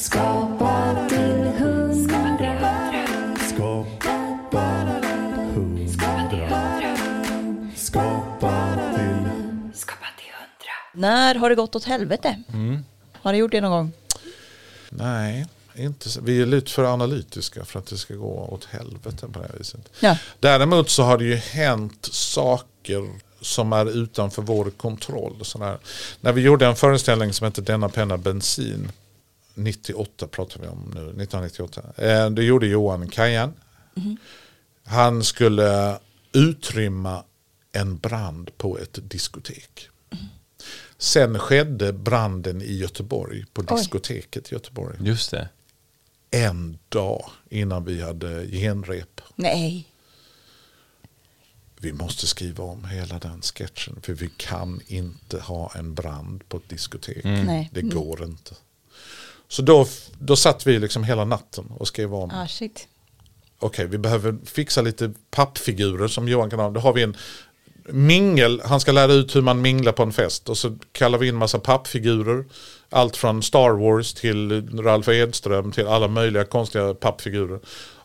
Skapa till hundra. Skapa hundra. Skapa till När har det gått åt helvete? Har det gjort det någon gång? Nej, inte så. vi är lite för analytiska för att det ska gå åt helvete på det här viset. Ja. Däremot så har det ju hänt saker som är utanför vår kontroll. Sådär. När vi gjorde en föreställning som hette Denna penna bensin, 98 pratar vi om nu, 1998. Eh, Det gjorde Johan Kajan. Han skulle utrymma en brand på ett diskotek. Sen skedde branden i Göteborg, på diskoteket i Göteborg. Just det. En dag innan vi hade genrep. Nej. Vi måste skriva om hela den sketchen. För vi kan inte ha en brand på ett diskotek. Nej. Det går inte. Så då, då satt vi liksom hela natten och skrev om. Ah, shit. Okej, vi behöver fixa lite pappfigurer som Johan kan ha. Då har vi en mingel. Han ska lära ut hur man minglar på en fest. Och så kallar vi in massa pappfigurer. Allt från Star Wars till Ralf Edström till alla möjliga konstiga pappfigurer.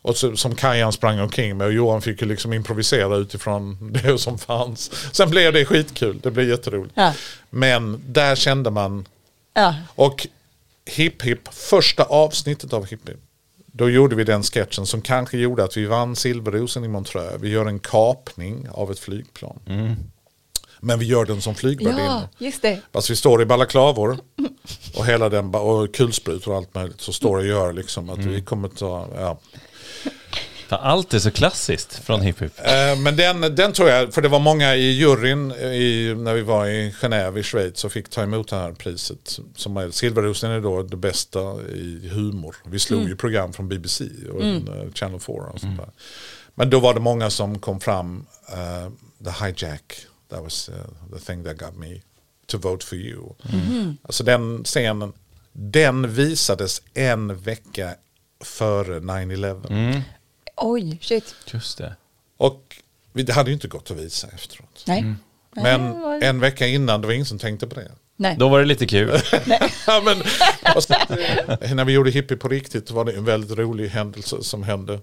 Och så, som Kajan sprang omkring med och Johan fick ju liksom improvisera utifrån det som fanns. Sen blev det skitkul, det blev jätteroligt. Ja. Men där kände man Ja. och Hipp Hipp, första avsnittet av Hipp Hipp. Då gjorde vi den sketchen som kanske gjorde att vi vann Silverrosen i Montreux. Vi gör en kapning av ett flygplan. Men vi gör den som flygvärdinna. ja, just det. Fast vi står i balaklavor och hela den och kulsprutor och allt möjligt. Så står det och gör liksom att vi kommer ta, ja. Allt är så klassiskt från Hipp Hipp. Eh, Men den, den tror jag, för det var många i juryn i, när vi var i Genève i Schweiz och fick ta emot det här priset. Som är, Silverrosen är då det bästa i humor. Vi slog ju program från BBC och eh, Channel 4 och sånt där. Men då var det många som kom fram, eh, the hijack, that was uh, the thing that got me to vote for you. Alltså den scenen, den visades en vecka före 9-11. Oj, shit. Just det. Och det hade ju inte gått att visa efteråt. Nej. Men Nej, en vecka innan, det var ingen som tänkte på det. Nej. Då var det lite kul. Ja, men, eh, när vi gjorde hippie på riktigt var det en väldigt rolig händelse som hände.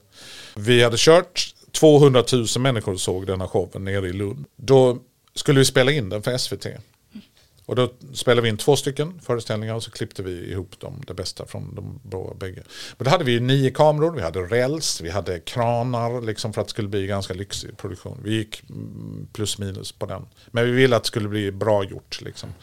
Vi hade kört, 200 000 människor såg denna showen nere i Lund. Då skulle vi spela in den för SVT. Och då spelade vi in två stycken föreställningar och så klippte vi ihop dem, det bästa från de bägge. Men då hade vi ju nio kameror, vi hade räls, vi hade kranar liksom för att det skulle bli ganska lyxig produktion. Vi gick mm, plus minus på den. Men vi ville att det skulle bli bra gjort liksom.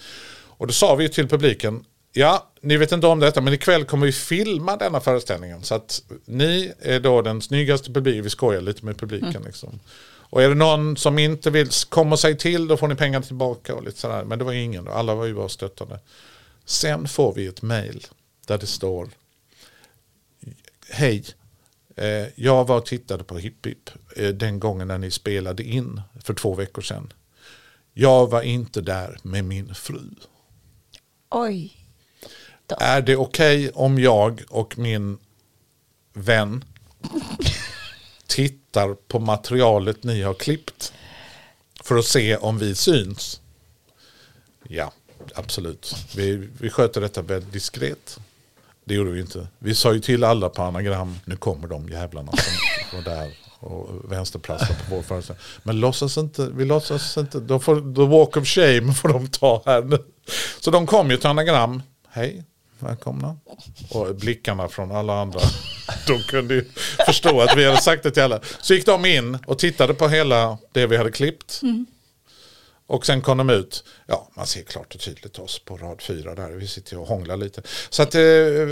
Och då sa vi till publiken, ja, ni vet inte om detta, men ikväll kommer vi filma denna föreställningen. Så att ni är då den snyggaste publiken, vi skojar lite med publiken liksom. Och är det någon som inte vill komma sig till, då får ni pengar tillbaka och lite sådär. Men det var ingen, alla var ju bara stöttande. Sen får vi ett mail där det står, hej, eh, jag var och tittade på Hipp Hipp eh, den gången när ni spelade in för två veckor sedan. Jag var inte där med min fru. Oj. Är det okej om jag och min vän tittar på materialet ni har klippt för att se om vi syns? Ja, absolut. Vi, vi sköter detta väldigt diskret. Det gjorde vi inte. Vi sa ju till alla på anagram, nu kommer de jävlarna som var där och vänsterprasslar på vår föreställning. Men låtsas inte, vi låtsas inte, då får, the walk of shame får de ta här nu. Så de kom ju till anagram, hej, välkomna. Och blickarna från alla andra, de kunde ju förstå att vi hade sagt det till alla. Så gick de in och tittade på hela det vi hade klippt. Och sen kom de ut, ja man ser klart och tydligt oss på rad fyra där, vi sitter och hånglar lite. Så att eh,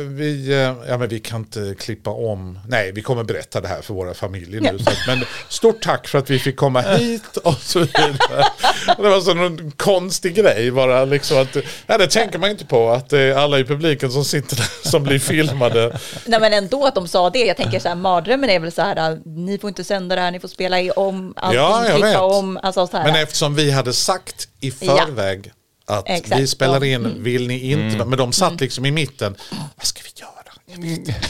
vi, eh, ja men vi kan inte klippa om, nej vi kommer berätta det här för våra familjer nu. Så att, men stort tack för att vi fick komma hit och så vidare. Det var så en konstig grej bara liksom att, ja det tänker man inte på att det är alla i publiken som sitter där som blir filmade. Nej men ändå att de sa det. Jag tänker så här, mardrömmen är väl så här, ni får inte sända det här, ni får spela i om, allting, Ja, jag klippa vet. om. Alltså så här. Men eftersom vi hade sagt i förväg att Exakt. vi spelar in, Mm. vill ni inte, men de satt liksom i mitten, vad ska vi göra? Jag vet inte.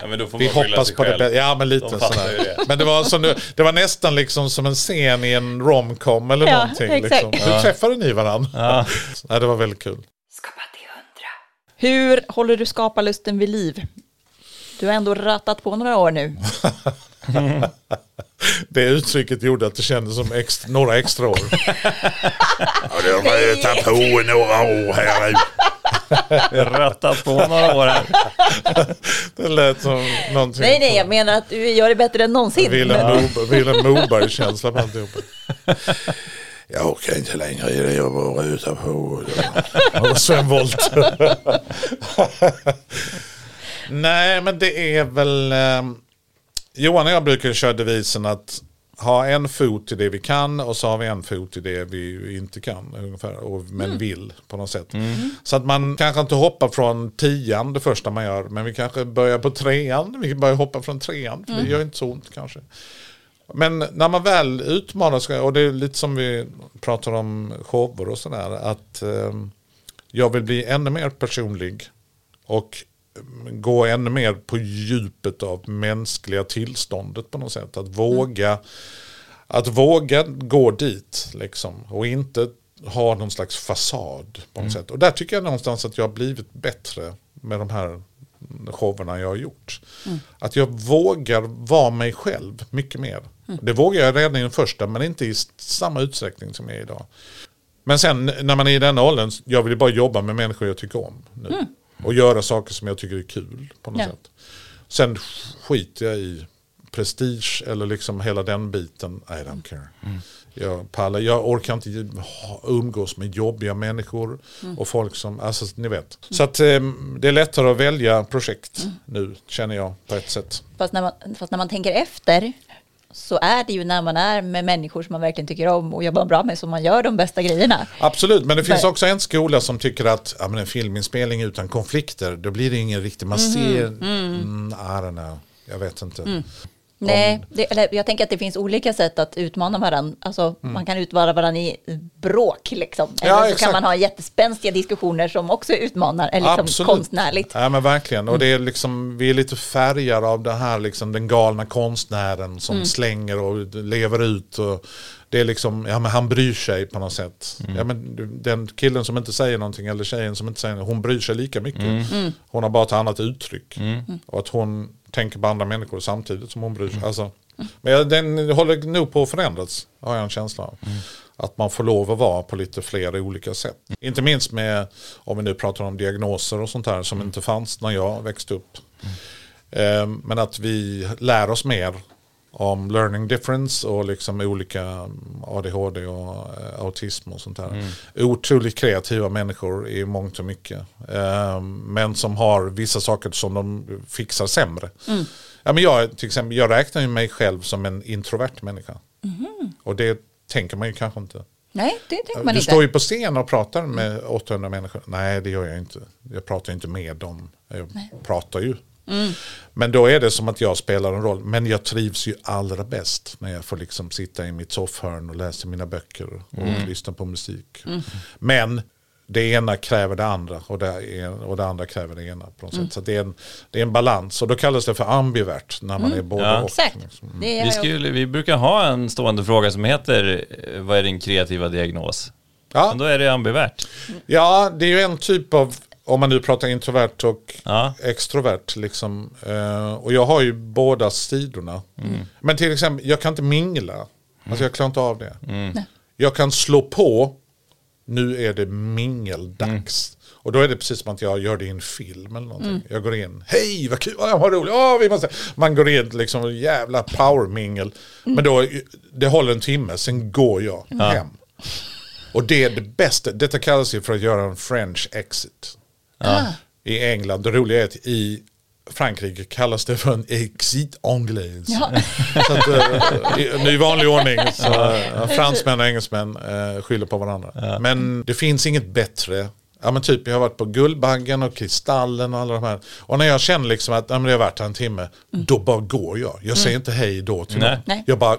Ja, men då får Vi hoppas på det själv. bästa. Ja men lite De sådär. det. Men det var, som, det det var nästan liksom som en scen i en romcom eller Ja, någonting. exakt. Liksom. Hur träffade ni varandra? Ja. det var väldigt kul. Skapa till hundra. Hur håller du skaparlusten vid liv? Du har ändå rattat på några år nu. Det uttrycket gjorde att det kändes som extra, några extra år. ja, det har rötat på några år här nu. Rattat på några år här. Det lät som någonting. Nej, nej, jag menar att du gör det bättre än någonsin. Vilhelm Moberg-känsla på alltihopa. Jag orkar inte längre i det, jag var ruta på. Sven Wollter. Nej, men det är väl... Eh, Johan och jag brukar köra devisen att ha en fot i det vi kan och så har vi en fot i det vi inte kan. Ungefär, och, men vill på något sätt. Så att man kanske inte hoppar från tian det första man gör. Men vi kanske börjar på trean. Vi börjar hoppa från trean. För det gör inte så ont kanske. Men när man väl utmanar sig, och det är lite som vi pratar om shower och sådär, att eh, jag vill bli ännu mer personlig och mm, gå ännu mer på djupet av mänskliga tillståndet på något sätt. Att våga, att våga gå dit liksom, och inte ha någon slags fasad på något sätt. Och där tycker jag någonstans att jag har blivit bättre med de här showerna jag har gjort. Att jag vågar vara mig själv mycket mer. Det vågar jag redan i den första men inte i samma utsträckning som jag är idag. Men sen när man är i den åldern, jag vill bara jobba med människor jag tycker om nu. Och göra saker som jag tycker är kul på något Ja. sätt. Sen skiter jag i prestige eller liksom hela den biten. I don't care. Jag, pallar, jag orkar inte umgås med jobbiga människor och folk som, alltså ni vet. Så att eh, det är lättare att välja projekt nu känner jag på ett sätt. Fast när, man, fast när man tänker efter så är det ju när man är med människor som man verkligen tycker om och jobbar bra med som man gör de bästa grejerna. Absolut, men det finns också en skola som tycker att ja, men en filminspelning utan konflikter, då blir det ingen riktig, man ser, mm, I don't know, jag vet inte. Nej, det, eller jag tänker att det finns olika sätt att utmana varandra. Alltså, Man kan utmana varandra i bråk, liksom. Eller Ja, så exakt. kan man ha jättespänstiga diskussioner som också utmanar, eller liksom konstnärligt. Ja men verkligen. Och det är liksom, vi är lite färgade av det här, liksom, den galna konstnären som Mm. slänger och lever ut. Och det är liksom, ja men han bryr sig på något sätt. Ja, men den killen som inte säger någonting eller tjejen som inte säger någonting, hon bryr sig lika mycket. Mm. Hon har bara ett annat uttryck. Och att hon tänker på andra människor samtidigt som hon bryr sig. Alltså, men den håller nog på att förändras, har jag en känsla av. Att man får lov att vara på lite fler olika sätt. Inte minst med, om vi nu pratar om diagnoser och sånt här som inte fanns när jag växte upp. Eh, Men att vi lär oss mer om learning difference och liksom olika ADHD och eh, autism och sånt där. Otroligt kreativa människor i mångt och mycket. Eh, Men som har vissa saker som de fixar sämre. Ja, men jag, till exempel, jag räknar ju mig själv som en introvert människa. Och det tänker man ju kanske inte. Nej, det tänker man Du inte. står ju på scen och pratar med 800 människor. Nej, det gör jag inte. Jag pratar inte med dem. Jag pratar ju. Mm. Men då är det som att jag spelar en roll. Men jag trivs ju allra bäst när jag får liksom sitta i mitt soffhörn och läsa mina böcker och Mm. lyssna på musik. Men det ena kräver det andra och det, och det andra kräver det ena. På något Mm. sätt. Så det är, en, det är en balans och då kallas det för ambivert när man är både Ja. och. Exakt. liksom. Är Vi, skulle, vi brukar ha en stående fråga som heter Vad är din kreativa diagnos? Ja. Men då är det ambivert. Ja, det är ju en typ av, om man nu pratar introvert och Ja. extrovert. Liksom. Eh, och jag har ju båda sidorna. Men till exempel, jag kan inte mingla. Alltså jag klarar inte av det. Jag kan slå på, nu är det mingeldags. Och då är det precis som att jag gör det i en film eller någonting. Jag går in, hej vad kul, vad roligt, oh, vi måste. Man går in liksom, jävla powermingel. Men då, det håller en timme, sen går jag hem. Och det är det bästa, detta kallas ju för att göra en French exit. I England, det roliga är att i Frankrike kallas det för en exit anglaise. Ja. Så att, eh, i, vanlig ordning så uh, fransmän och engelsmän uh, skyller på varandra. Men det finns inget bättre. Ja men typ jag har varit på Guldbaggen och Kristallen och alla de här. Och när jag känner liksom att ja, men jag har varit här en timme, då bara går jag. Jag säger inte hej då till Nej. någon. Jag bara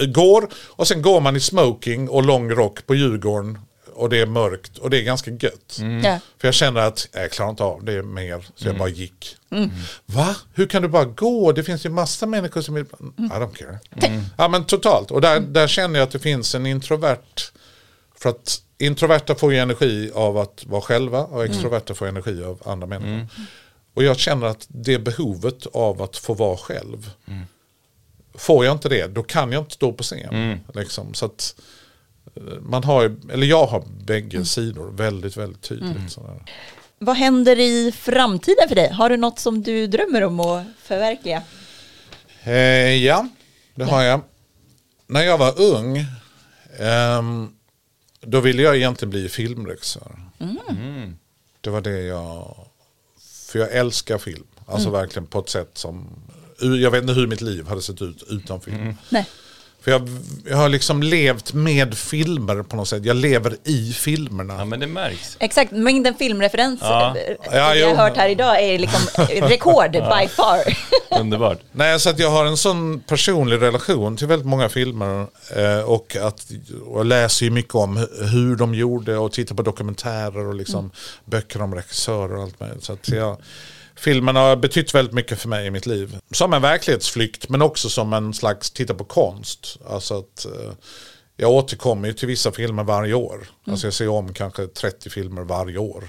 eh, går och sen går man i smoking och lång rock på Djurgården och det är mörkt och det är ganska gött. Ja. För jag känner att jag klarar inte av det mer, så jag bara gick. Va? Hur kan du bara gå? Det finns ju massa människor som vill... I don't care. Ja men totalt. Och där, där känner jag att det finns en introvert För att introverta får ju energi av att vara själva och extroverta får energi av andra människor. Och jag känner att det behovet av att få vara själv. Får jag inte det, då kan jag inte stå på scen. Liksom. Så att man har, eller jag har bägge sidor väldigt, väldigt tydligt. Sådär. Vad händer i framtiden för dig? Har du något som du drömmer om att förverkliga? Eh, ja, det har jag. När jag var ung, ehm, då ville jag egentligen bli filmregissör. Det var det jag... För jag älskar film. Alltså verkligen på ett sätt som... Jag vet inte hur mitt liv hade sett ut utan film. Nej. För jag, jag har liksom levt med filmer på något sätt. Jag lever i filmerna. Ja, men det märks. Exakt, mängden filmreferens Ja. eh, Ja, vi har hört här idag är liksom rekord by far. Underbart. Nej, så att jag har en sån personlig relation till väldigt många filmer. Eh, och, att, och jag läser ju mycket om hu- hur de gjorde och tittar på dokumentärer och liksom böcker om regissörer och allt möjligt. Så att jag, filmen har betytt väldigt mycket för mig i mitt liv. Som en verklighetsflykt men också som en slags titta på konst. Alltså att eh, jag återkommer ju till vissa filmer varje år. Alltså jag ser om kanske 30 filmer varje år.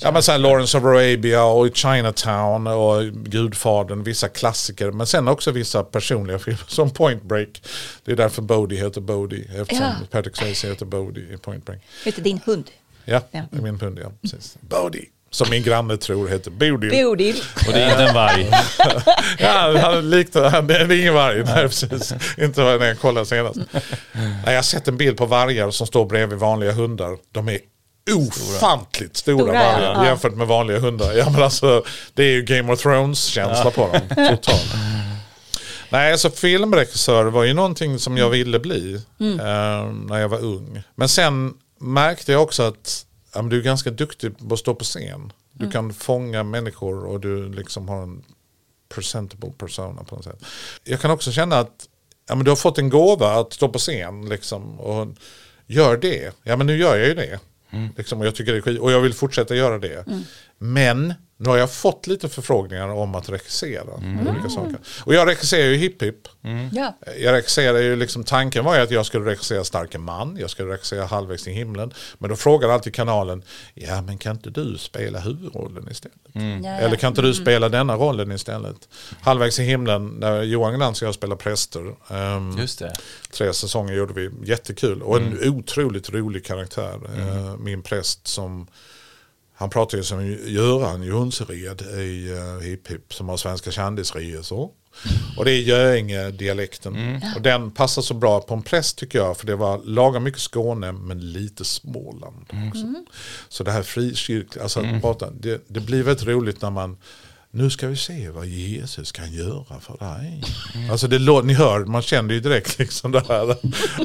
Ja men sen Lawrence of Arabia och Chinatown och Gudfadern, vissa klassiker. Men sen också vissa personliga filmer som Point Break. Det är därför Bodhi heter Bodhi. Eftersom Ja. Patrick Swayze heter Bodhi i Point Break. Vet din hund? Ja, Ja. det är min hund ja. Precis. Bodhi. Som min granne tror heter Bodil. Bodil. Och det är inte en varg. Ja, han liknar, han, det är ingen varg. Nej, precis. Inte vad jag kollade senast. Nej, jag har sett en bild på vargar som står bredvid vanliga hundar. De är ofantligt stora, Stora, ja. vargar Ja. jämfört med vanliga hundar. Ja, men alltså, det är ju Game of Thrones-känsla på dem. Totalt. Nej, alltså filmregissör var ju någonting som jag ville bli eh, när jag var ung. Men sen märkte jag också att ja, men du är ganska duktig på att stå på scen. Du kan fånga människor och du liksom har en presentable persona på något sätt. Jag kan också känna att ja, men du har fått en gåva att stå på scen liksom, och gör det. Ja men nu gör jag ju det. Liksom, och jag tycker det är skit, och jag vill fortsätta göra det. Men nu har jag fått lite förfrågningar om att regissera olika saker. Och jag regisserar ju Hipp Hipp. Ja. Jag regisserar ju liksom, tanken var ju att jag skulle regissera Starke man, jag skulle regissera Halvvägs till himlen. Men då frågar alltid kanalen, ja men kan inte du spela huvudrollen istället? Ja, ja. Eller kan inte du spela denna rollen istället? Halvvägs i himlen, när Johan Glans och jag spelar präster. ehm, Just det. Tre säsonger gjorde vi, jättekul. Och en otroligt rolig karaktär. Eh, min präst som, han pratar ju som Göran Jonsered i uh, Hipp Hipp som har svenska kändisresor. Och det är Göinge-dialekten. Och den passar så bra på en präst tycker jag. För det var lagom mycket Skåne men lite Småland också. Så det här frikyrkliga, alltså att prata, det, det blir väldigt roligt när man nu ska vi se vad Jesus kan göra för dig. Alltså det, ni hör, man känner ju direkt liksom det här,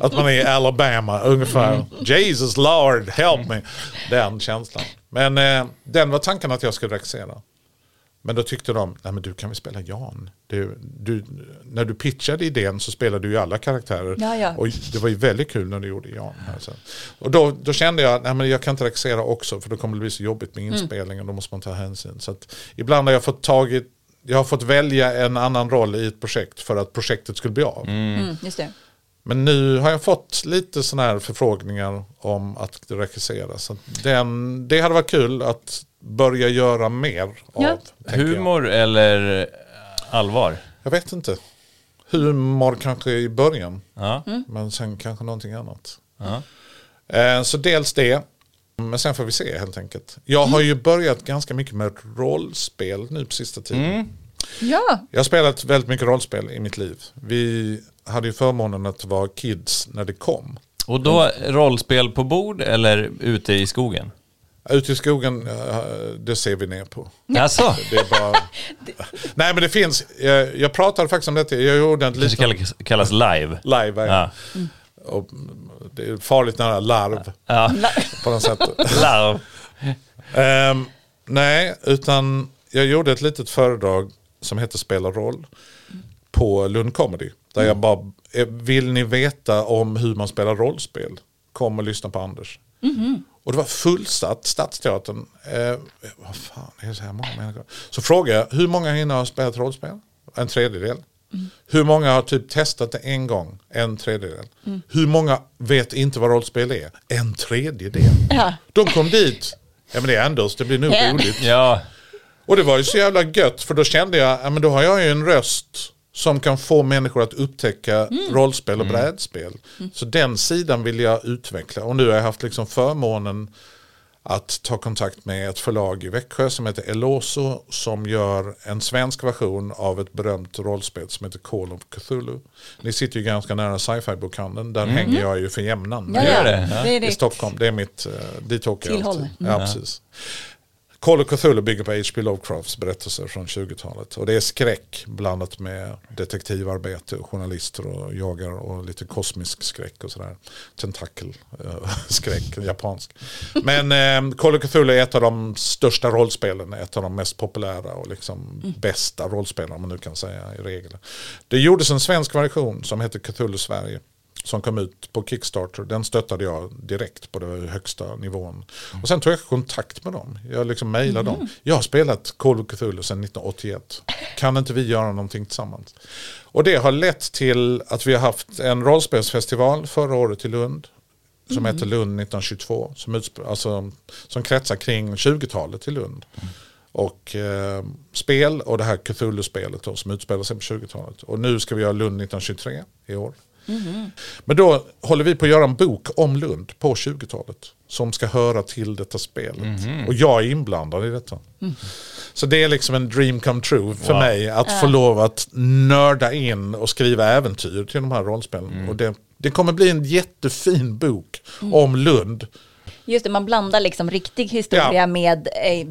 att man är i Alabama ungefär. Jesus Lord, help me. Den känslan. Men eh, den var tanken att jag skulle regissera. Men då tyckte de, nej men du kan väl spela Jan. Du, du, när du pitchade idén så spelade du ju alla karaktärer. Ja, ja. Och det var ju väldigt kul när du gjorde Jan. Alltså. Och då, då kände jag, nej men jag kan inte regissera också för då kommer det bli så jobbigt med inspelningen. Då måste man ta hänsyn. Så att ibland har jag fått tagit, jag har fått välja en annan roll i ett projekt för att projektet skulle bli av. Mm, just det. Men nu har jag fått lite sådana här förfrågningar om att regissera. Så den, det hade varit kul att börja göra mer av. Ja. jag. Humor eller allvar? Jag vet inte. Humor kanske i början. Ja. Men sen kanske någonting annat. Ja. Eh, Så dels det. Men sen får vi se helt enkelt. Jag har ju börjat ganska mycket med rollspel nu på sista tiden. Ja, Jag har spelat väldigt mycket rollspel i mitt liv. Vi hade ju förmånen att vara kids när det kom. Och då rollspel på bord eller ute i skogen? Ute i skogen, eh, det ser vi ner på. Alltså, Det är bara... Nej men det finns, jag, pratade faktiskt om detta, jag gjorde en det liten kallas, kallas live. live. Ja. Och det är farligt nära larv Ja. på något sätt. Larv. Ehm, nej, utan jag gjorde ett litet föredrag som heter Spela roll på Lund Comedy. Där jag bara, eh, vill ni veta om hur man spelar rollspel? Kom och lyssna på Anders. Och det var fullsatt, Stadsteatern. Eh, vad fan, är det så här många människor? Så frågade jag, hur många hinner har spelat rollspel? En tredjedel. Hur många har typ testat det en gång? En tredjedel. Hur många vet inte vad rollspel är? En tredjedel. Ja. De kom dit. Ja men det är Anders, det blir nog roligt. Ja, Och det var ju så jävla gött för då kände jag, ja men då har jag ju en röst som kan få människor att upptäcka rollspel och brädspel. Så den sidan vill jag utveckla. Och nu har jag haft liksom förmånen att ta kontakt med ett förlag i Växjö som heter Eloso som gör en svensk version av ett berömt rollspel som heter Call of Cthulhu. Ni sitter ju ganska nära sci-fi-bokhandeln, där hänger jag ju för jämnan. Ja, ja. det. Ja. I. Stockholm, det är mitt, eh, dit åker jag alltid. Ja, precis. Call of Cthulhu bygger på H.P. Lovecrafts berättelser från 20-talet. Och det är skräck blandat med detektivarbete journalister och jagar och lite kosmisk skräck och sådär. Tentakelskräck, japansk. Men eh, Call of Cthulhu är ett av de största rollspelen, ett av de mest populära och liksom bästa rollspelen om man nu kan säga i regel. Det gjordes en svensk version som heter Cthulhu Sverige som kom ut på Kickstarter. Den stöttade jag direkt på den högsta nivån. Och sen tog jag kontakt med dem. Jag liksom mejlade dem. Jag har spelat Call of Cthulhu sedan 1981. Kan inte vi göra någonting tillsammans? Och det har lett till att vi har haft en rollspelsfestival förra året i Lund. Som heter Lund 1922. Som, alltså, som kretsar kring 20-talet i Lund. Och eh, spel och det här Cthulhu-spelet som utspelar sig på 20-talet. Och nu ska vi göra Lund 1923 i år. Men då håller vi på att göra en bok om Lund på 20-talet. Som ska höra till detta spelet. Och jag är inblandad i detta. Så det är liksom en dream come true för Wow. mig. Att få lov att nörda in och skriva äventyr till de här rollspelen. Och det, det kommer bli en jättefin bok om Lund. Just det, man blandar liksom riktig historia Ja. med eh,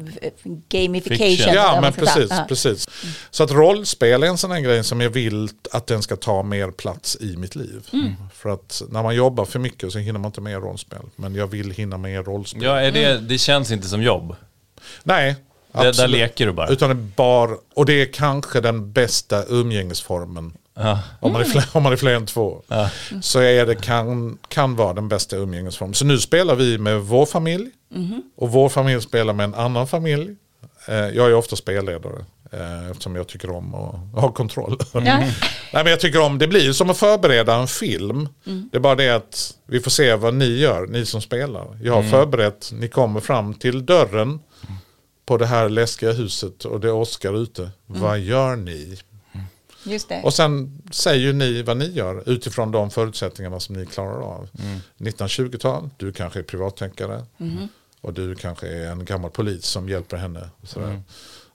gamification. Fiction. Ja, men precis, Ja. precis. Så att rollspel är en sån här grej som jag vill att den ska ta mer plats i mitt liv. Mm. För att när man jobbar för mycket så hinner man inte med rollspel. Men jag vill hinna med rollspel. ja är det, det känns inte som jobb. Nej, Där, där absolut. leker du bara. Utan det är bara, och det är kanske den bästa umgängesformen. Ja. Om man, är fler, om man är fler än två. Ja. Så är det, kan, kan vara den bästa umgängesformen. Så nu spelar vi med vår familj. Och vår familj spelar med en annan familj. Eh, Jag är ofta spelledare. eh, Eftersom jag tycker om att ha kontroll. Ja. Nej, men jag tycker om, det blir som att förbereda en film. Det är bara det att vi får se vad ni gör, ni som spelar. Jag har förberett, ni kommer fram till dörren på det här läskiga huset och det åskar ute. Vad gör ni? Just det. Och sen säger ju ni vad ni gör utifrån de förutsättningarna som ni klarar av. 1920-tal, du kanske är privattänkare. Och du kanske är en gammal polis som hjälper henne. Och, sådär.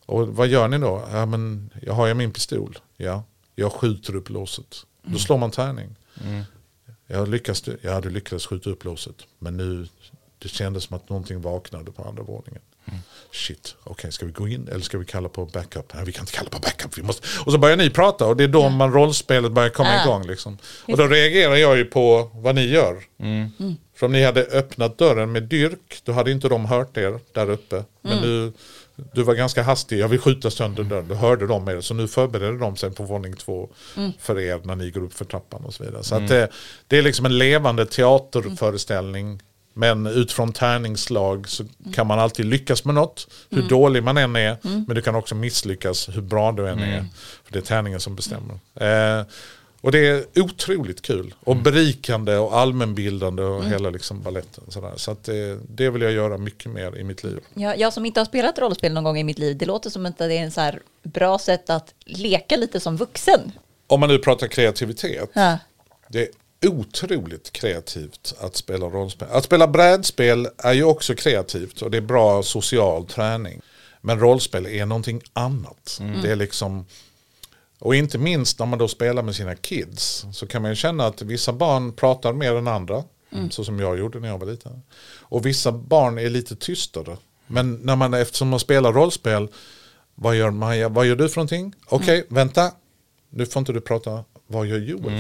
och vad gör ni då? Ja, men jag har ju min pistol. Ja, jag skjuter upp låset. Då slår man tärning. Jag lyckas, ja, du lyckades skjuta upp låset. Men nu, det kändes som att någonting vaknade på andra våningen. Shit, okej ska vi gå in eller ska vi kalla på backup? Nej vi kan inte kalla på backup. Vi måste... Och så börjar ni prata och det är då man rollspelet börjar komma Ah. igång. Liksom. Och då reagerar jag ju på vad ni gör. För om ni hade öppnat dörren med dyrk då hade inte de hört er där uppe. Men du, du var ganska hastig, jag vill skjuta sönder dörren. Då hörde de er. Så nu förbereder de sig på våning två för er när ni går upp för trappan och så vidare. Så att det, det är liksom en levande teaterföreställning. Men utifrån tärningslag så kan man alltid lyckas med något. Hur dålig man än är. Men du kan också misslyckas hur bra du än är. För det är tärningen som bestämmer. Eh, och det är otroligt kul. Och berikande och allmänbildande och hela liksom balletten. Sådär. Så att det, det vill jag göra mycket mer i mitt liv. Ja, jag som inte har spelat rollspel någon gång i mitt liv, det låter som att det är en så bra sätt att leka lite som vuxen. Om man nu pratar kreativitet. Ja. Det otroligt kreativt att spela rollspel. Att spela brädspel är ju också kreativt och det är bra social träning. Men rollspel är någonting annat. Det är liksom, och inte minst när man då spelar med sina kids så kan man ju känna att vissa barn pratar mer än andra. Så som jag gjorde när jag var liten. Och vissa barn är lite tystare. Men när man, eftersom man spelar rollspel, vad gör Maja, vad gör du för någonting? Okej, vänta, nu får inte du prata, vad gör Joel?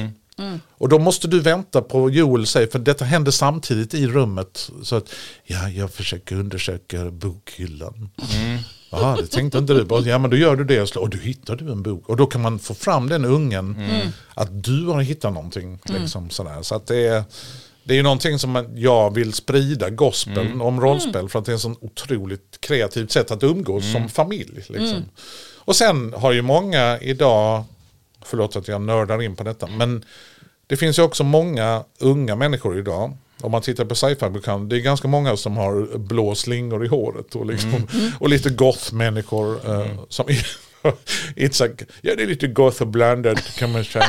Och då måste du vänta på Joel säger, för detta händer samtidigt i rummet. Så att, ja, jag försöker undersöka bokhyllan. Ja, det tänkte inte du på. Ja, men då gör du det och, du hittar du en bok. Och då kan man få fram den ungen, att du har hittat någonting. Liksom, sådär. Så att det är, det är någonting som jag vill sprida, gospeln om rollspel. För att det är ett sånt otroligt kreativt sätt att umgås som familj. Liksom. Och sen har ju många idag Förlåt att jag nördar in på detta. Men det finns ju också många unga människor idag. Om man tittar på sci-fi det är ganska många som har blå slingor i håret. Och, liksom, och lite goth-människor. eh, som It's a, ja, det är lite goth och blandat kan man säga.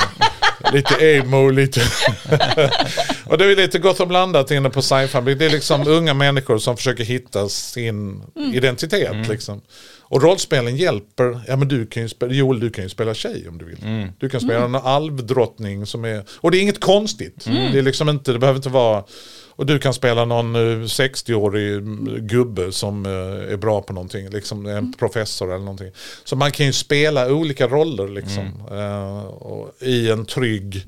Lite emo, lite... och det är lite goth och blandat inne på sci-fi. Det är liksom unga människor som försöker hitta sin identitet. Liksom. Och rollspelen hjälper, ja men du kan ju spela, Joel du kan ju spela tjej om du vill. Du kan spela en alvdrottning som är, och det är inget konstigt. Det är liksom inte, det behöver inte vara, och du kan spela någon eh, 60-årig gubbe som eh, är bra på någonting, liksom en professor eller någonting. Så man kan ju spela olika roller liksom. eh, och, I en trygg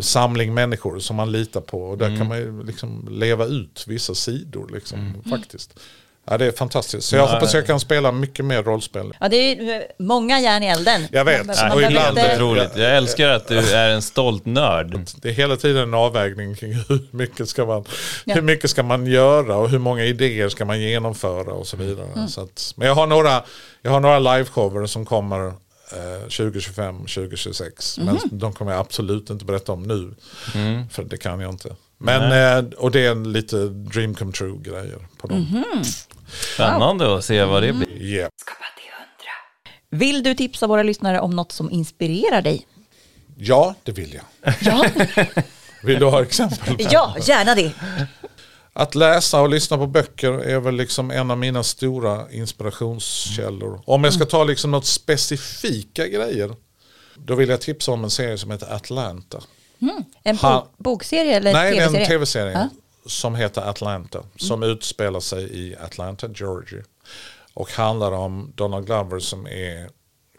samling människor som man litar på. Och där kan man ju liksom leva ut vissa sidor liksom, faktiskt. Ja, det är fantastiskt. Så jag hoppas jag kan spela mycket mer rollspel. Ja, det är ju många järn i elden. Jag vet. Man, Nej, och ibland inte- är Otroligt. Jag älskar att du är en stolt nörd. Det är hela tiden en avvägning kring hur mycket ska man, Ja. hur mycket ska man göra och hur många idéer ska man genomföra och så vidare. Mm. Så att, men jag har några, jag har några liveshower som kommer eh, 2025, 2026. Mhm. Men de kommer jag absolut inte berätta om nu. För det kan jag inte. Men, eh, och det är en lite dream come true grejer på dem. Mhm. Spännande att se vad det blir. Yeah. Vill du tipsa våra lyssnare om något som inspirerar dig? Ja, det vill jag. Ja, Vill du ha exempel? ja gärna det. Att läsa och lyssna på böcker är väl liksom en av mina stora inspirationskällor. Om jag ska ta liksom något specifika grejer. Då vill jag tipsa om en serie som heter Atlanta. En Ha- bok, bokserie eller Nej, tv-serie? en tv-serie Ja. som heter Atlanta. Som utspelar sig i Atlanta, Georgia. Och handlar om Donald Glover som är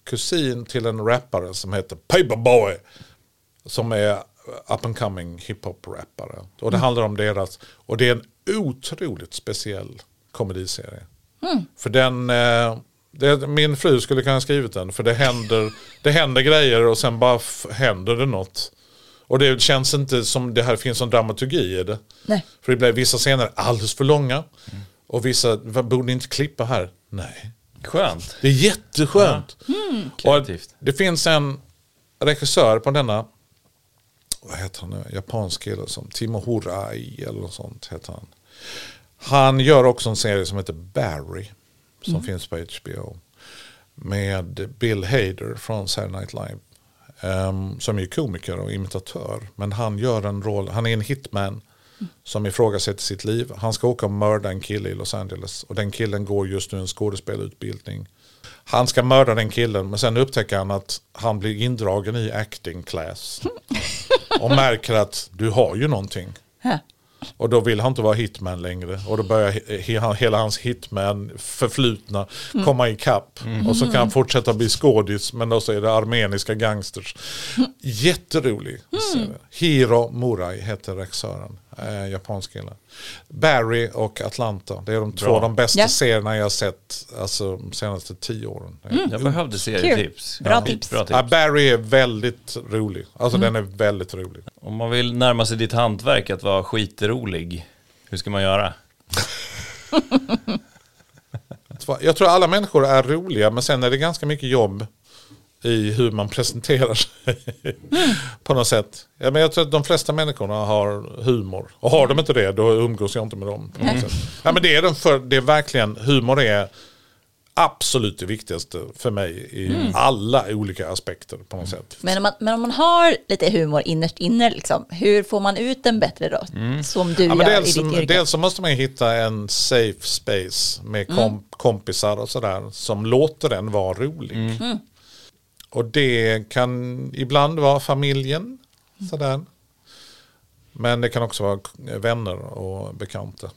kusin till en rappare som heter Paperboy. Som är up and coming hiphop-rappare. Och det handlar om deras, och det är en otroligt speciell komediserie. För den, eh, det, min fru skulle kunna ha skrivit den, för det händer, det händer grejer och sen bara f- händer det något. Och det känns inte som det här finns en dramaturgi i det. Nej. För det blir vissa scener alldeles för långa. Och vissa, borde ni inte klippa här? Nej. Skönt. Det är jätteskönt. Och Kreativt. det finns en regissör på denna, vad heter han nu, japansk kille som Timo Horai eller något sånt heter han. Han gör också en serie som heter Barry som finns på HBO. Med Bill Hader från Saturday Night Live. Ehm, som är komiker och imitatör. Men han gör en roll, han är en hitman som ifrågasätter sitt liv. Han ska åka och mörda en kille i Los Angeles. Och den killen går just nu en skådespelarutbildning. Han ska mörda den killen men sen upptäcker han att han blir indragen i acting class. Och märker att du har ju någonting. Och då vill han inte vara hitman längre. Och då börjar he- he- hela hans hitman förflutna komma ikapp. Och så kan han fortsätta bli skådis men då så är det armeniska gangsters. Jätterolig serie. Hiro Murai heter regissören. Eh, japansk kille. Barry och Atlanta. Det är de två Bra. de bästa Ja. serierna jag har sett alltså, de senaste tio åren. Jag behövde serietips. Bra Ja, tips. Bra Ja, tips. Barry är väldigt rolig. Alltså den är väldigt rolig. Om man vill närma sig ditt hantverk att vara skitrolig, hur ska man göra? Jag tror alla människor är roliga men sen är det ganska mycket jobb i hur man presenterar sig. på något sätt. Ja, men jag tror att de flesta människorna har humor. Och har de inte det då umgås jag inte med dem. På något sätt. Ja, men det, är den för, det är verkligen, humor är absolut det viktigaste för mig i alla olika aspekter på något sätt. Men, om man, men om man har lite humor innerst inne, liksom, hur får man ut den bättre då? Som du Ja, gör dels, i ditt yrke. dels så måste man hitta en safe space med kom, kompisar och sådär som låter den vara rolig. Och det kan ibland vara familjen. Sådär. Men det kan också vara vänner och bekanta.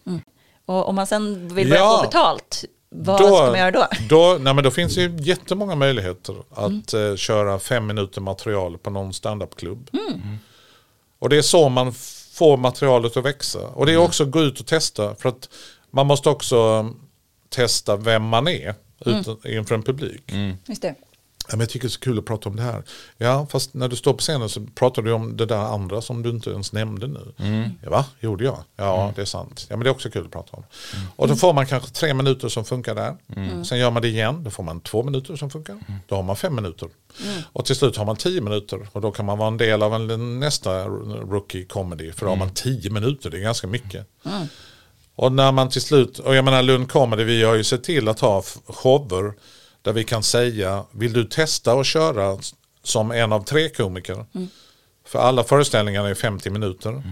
Och om man sen vill börja Ja. få betalt, vad ska man göra då? Då, nej, men då finns det ju jättemånga möjligheter att eh, köra fem minuter material på någon standupklubb. Och det är så man får materialet att växa. Och det är också att gå ut och testa. För att man måste också testa vem man är ut, inför en publik. Just det. Ja, men jag tycker det är så kul att prata om det här. Ja, fast när du står på scenen så pratar du om det där andra som du inte ens nämnde nu. Ja, va? Gjorde jag? Ja, det är sant. Ja, men det är också kul att prata om. Och då får man kanske tre minuter som funkar där. Sen gör man det igen, då får man två minuter som funkar. Då har man fem minuter. Och till slut har man tio minuter. Och då kan man vara en del av en, nästa rookie comedy. För då har man tio minuter, det är ganska mycket. Och när man till slut, och jag menar Lund Comedy, vi har ju sett till att ha shower där vi kan säga, vill du testa att köra som en av tre komiker? För alla föreställningar är 50 minuter.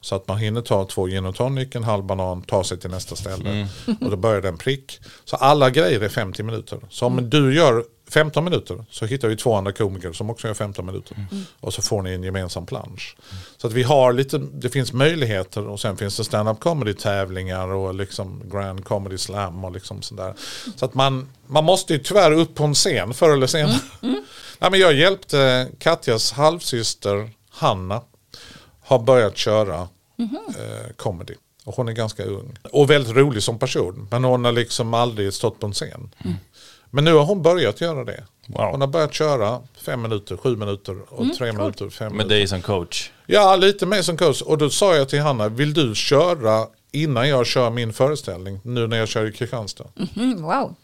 Så att man hinner ta två gin och tonic, en halv banan, ta sig till nästa ställe. Och då börjar den prick. Så alla grejer är 50 minuter. Så om du gör 15 minuter så hittar vi två andra komiker som också gör 15 minuter. Och så får ni en gemensam plansch. Så att vi har lite, det finns möjligheter och sen finns det stand-up comedy tävlingar och liksom grand comedy slam och liksom sådär. Så att man, man måste ju tyvärr upp på en scen förr eller senare. Ja, men jag hjälpte Katjas halvsyster Hanna har börjat köra eh, comedy. Och hon är ganska ung. Och väldigt rolig som person. Men hon har liksom aldrig stått på en scen. Men nu har hon börjat göra det. Wow. Hon har börjat köra fem minuter, sju minuter och tre minuter, fem Med minuter. dig som coach. Ja, lite mer som coach. Och då sa jag till Hanna, vill du köra innan jag kör min föreställning? Nu när jag kör i Kristianstad. Mm, wow.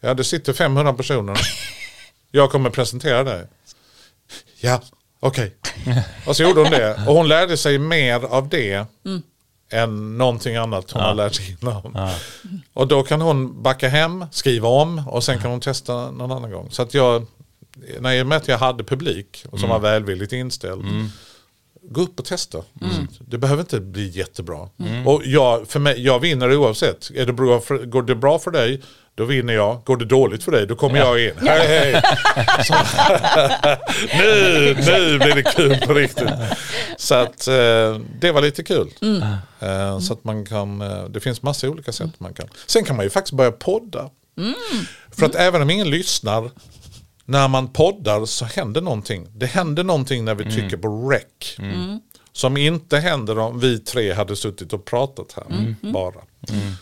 Ja, det sitter 500 personer. Jag kommer presentera dig. Ja, okej. Och så gjorde hon det. Och hon lärde sig mer av det än någonting annat hon har lärt sig innan. Och då kan hon backa hem, skriva om och sen kan hon testa någon annan gång. Så att jag, när jag mätte jag hade publik och som var välvilligt inställd. Gå upp och testa. Det behöver inte bli jättebra. Och jag, för mig, jag vinner oavsett. Är det bra för, går det bra för dig, då vinner jag. Går det dåligt för dig, då kommer jag in. Hej, hej. Så, nu, nu blir det kul på riktigt. Så att eh, det var lite kul. Eh, så att man kan, eh, det finns massa olika sätt man kan. Sen kan man ju faktiskt börja podda. För att även om ingen lyssnar, när man poddar så händer någonting. Det händer någonting när vi trycker på rec. Som inte händer om vi tre hade suttit och pratat här bara.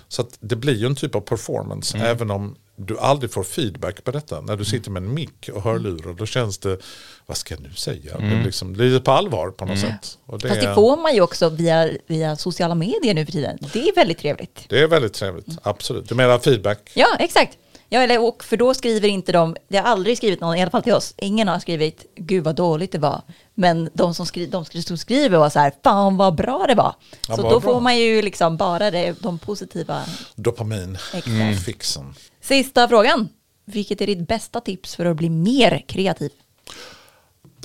Så att det blir ju en typ av performance även om du aldrig får feedback på detta. När du sitter med en mick och hörlurar då känns det, vad ska jag nu säga? Det, liksom, det är på allvar på något sätt. Och det, Fast det får man ju också via, via sociala medier nu för tiden. Det är väldigt trevligt. det är väldigt trevligt, absolut. Du menar feedback? Ja, exakt. Ja, eller, och för då skriver inte de, det har aldrig skrivit någon, i alla fall till oss, ingen har skrivit gud vad dåligt det var. Men de som, skri, de som skriver var så här, fan vad bra det var. Ja, så då bra. får man ju liksom bara det, de positiva. Dopamin, Exakt. fixen. Sista frågan. Vilket är ditt bästa tips för att bli mer kreativ?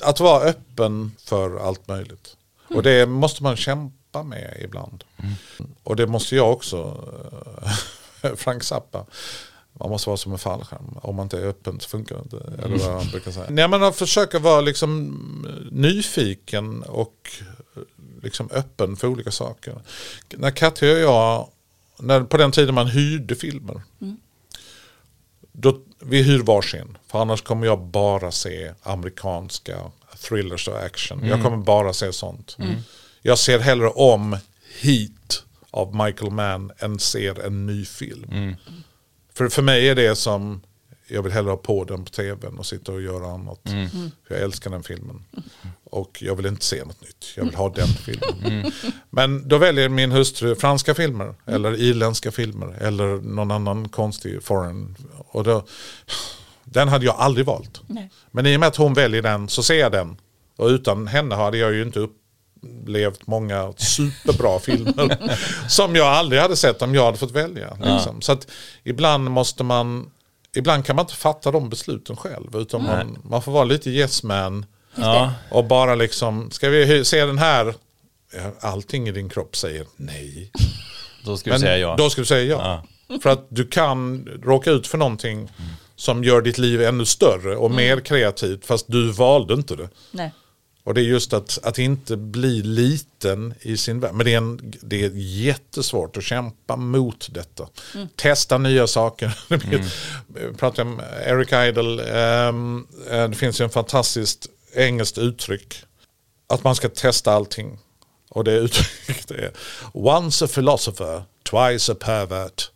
att vara öppen för allt möjligt. Och det måste man kämpa med ibland. Och det måste jag också, eh, Frank Zappa. Man måste vara som en fallskärm. Om man inte är öppen så funkar det inte. Eller vad han brukar säga. Nej, men att försöka vara liksom nyfiken och liksom öppen för olika saker. När Katja och jag, när, på den tiden man hyrde filmer. Då, vi hyr varsin. För annars kommer jag bara se amerikanska thrillers och action. Jag kommer bara se sånt. Jag ser hellre om Heat av Michael Mann än ser en ny film. För, för mig är det som, jag vill hellre ha på den på tvn och sitta och göra annat. För jag älskar den filmen. Och jag vill inte se något nytt, jag vill ha den filmen. Men då väljer min hustru franska filmer, eller irländska filmer, eller någon annan konstig foreign. Och då, den hade jag aldrig valt. Nej. Men i och med att hon väljer den så ser jag den. Och utan henne hade jag ju inte upplevt många superbra filmer. som jag aldrig hade sett om jag hade fått välja. Liksom. Så att ibland måste man, ibland kan man inte fatta de besluten själv. Utan man, man får vara lite yes man. Ja. Och bara liksom, ska vi se den här? Ja, Allting i din kropp säger nej. Då ska du säga ja. då ska du säga ja. För att du kan råka ut för någonting som gör ditt liv ännu större och mer kreativt fast du valde inte det. Nej. Och det är just att, att inte bli liten i sin värld. Men det är, en, det är jättesvårt att kämpa mot detta. Testa nya saker. Jag pratade om Eric Idle. ehm, eh, det finns ju en fantastiskt engelskt uttryck. Att man ska testa allting. Och det uttrycket är Once a philosopher, twice a pervert.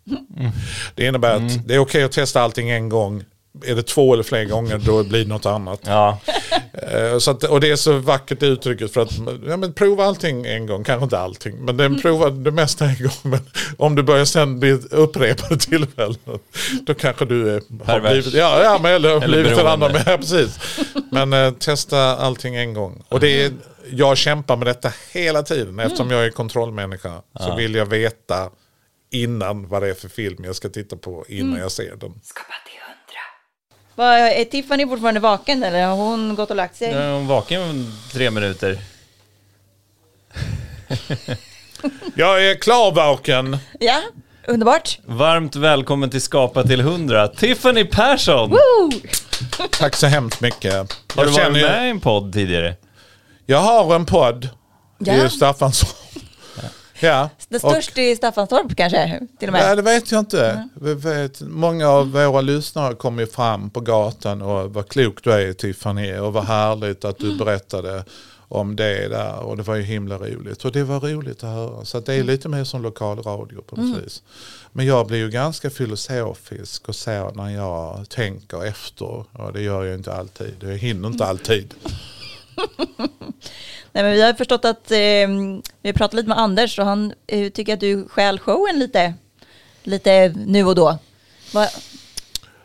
Det innebär att det är okej att testa allting en gång. Är det två eller fler gånger då blir det något annat. Ja, Eh, Så att, och det är så vackert uttrycket för att ja, men prova allting en gång, kanske inte allting, men den provar det mesta en gång. Men om du börjar sen bli upprepade tillfällen, då kanske du är, har blivit, ja, ja, men, eller, Eller blivit en annan. Men, ja, precis. men eh, testa allting en gång. Och det är, jag kämpar med detta hela tiden, eftersom jag är kontrollmänniska så vill jag veta innan vad det är för film jag ska titta på innan jag ser den. Är Tiffany fortfarande vaken eller har hon gått och lagt sig? jag är vaken tre minuter. Jag är klarvaken. Ja, underbart. Varmt välkommen till Skapa till 100, Tiffany Persson! Woo! Tack så hemskt mycket. Har du Jag varit med i en podd tidigare? Jag har en podd Ja. i Staffanstorp. Ja. Den största i Staffanstorp kanske, till och Nej, med. det vet jag inte. Vi vet, många av våra lyssnare kom ju fram på gatan och vad klok du är Tiffany och vad härligt att du berättade om det där och det var ju himla roligt. Och det var roligt att höra. Så att det är lite mer som lokal radio på något vis. Men jag blir ju ganska filosofisk och så när jag tänker efter. Och det gör jag inte alltid. Jag hinner inte alltid. Nej, men vi har förstått att eh, vi pratat lite med Anders och han eh, tycker att du stjäl showen lite, lite nu och då. Va?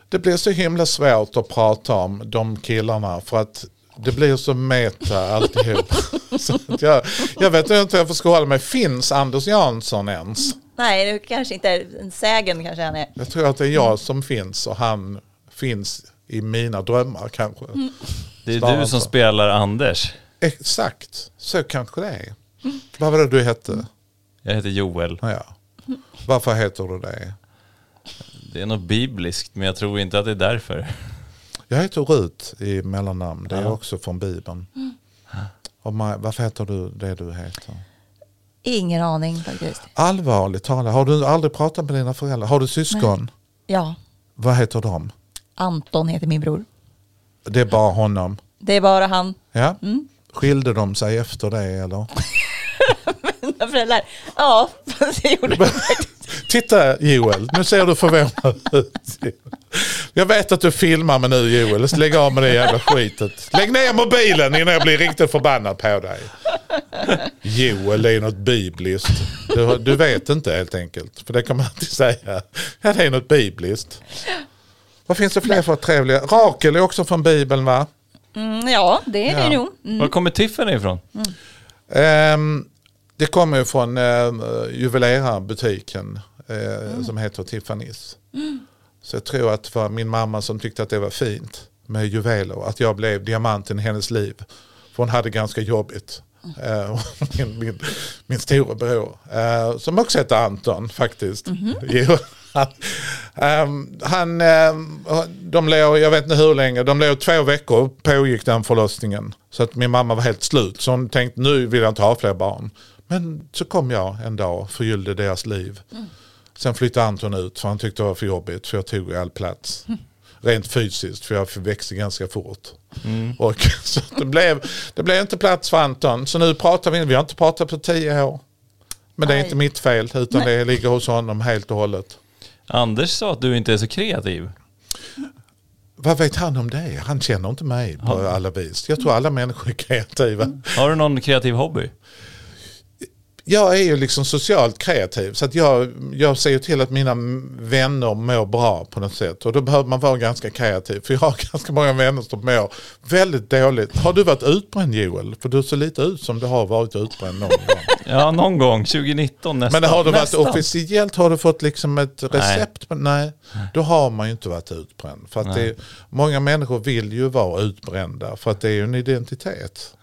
Det blir så himla svårt att prata om de killarna för att det blir så meta alltihop. så att jag, jag vet inte hur jag får skåla mig. Finns Anders Jansson ens? Nej, det kanske inte är en sägen kanske han är. Jag tror att det är jag som finns och han finns i mina drömmar kanske. Det är du som spelar Anders. Exakt, så kanske det är. Vad var det du hette? Jag heter Joel. Ja. Varför heter du det? Det är något bibliskt, men jag tror inte att det är därför. Jag heter Rut i mellannamn. Det är Ja. också från Bibeln. Och Maj, varför heter du det du heter? Ingen aning faktiskt. Allvarligt talat, har du aldrig pratat med dina föräldrar? Har du syskon? Ja, Vad heter de? Anton heter min bror. Det är bara honom. Det är bara han. Ja? Skilde de sig efter det eller? Mina föräldrar. Ja, det gjorde de. Titta Joel, nu ser du förvånad ut. Jag vet att du filmar mig nu Joel, så lägg av med det jävla skitet. Lägg ner mobilen innan jag blir riktigt förbannad på dig. Joel, det är något bibliskt. Du, du vet inte helt enkelt, för det kan man alltid säga. Ja, det är något bibliskt. Vad finns det fler för trevliga? Rakel är också från Bibeln va? Mm, ja, det är det Ja. nog. Mm. Var kommer Tiffany ifrån? Ehm, det kommer från uh, juvelerarbutiken eh, som heter Tiffany's. Så jag tror att det var min mamma som tyckte att det var fint med juveler. Att jag blev diamanten i hennes liv. För hon hade ganska jobbigt. Och min, min, min storebror, eh, som också heter Anton faktiskt. Jo, han, ehm, han, ehm, de låg, jag vet inte hur länge, de låg två veckor pågick den förlossningen. Så att min mamma var helt slut. Så hon tänkte nu vill jag inte ha fler barn. Men så kom jag en dag och förgyllde deras liv. Sen flyttade Anton ut för han tyckte det var för jobbigt för jag tog all plats. Rent fysiskt för jag växte ganska fort. Och så det, blev, det blev inte plats för Anton. Så nu pratar vi, vi har inte pratat på tio år. Men det är Aj. inte mitt fel utan det ligger hos honom helt och hållet. Anders sa att du inte är så kreativ. Vad vet han om det? Han känner inte mig på alla vis. Jag tror alla människor är kreativa. Har du någon kreativ hobby? Jag är ju liksom socialt kreativ så att jag, jag ser ju till att mina vänner mår bra på något sätt. Och då behöver man vara ganska kreativ. För jag har ganska många vänner som mår väldigt dåligt. Har du varit utbränd Joel? För du ser lite ut som du har varit utbränd någon gång. Ja, någon gång. 2019 nästan. Men har du varit Nästan. officiellt, har du fått liksom ett recept? på Nej, då har man ju inte varit utbränd. För att är- många människor vill ju vara utbrända för att det är ju en identitet.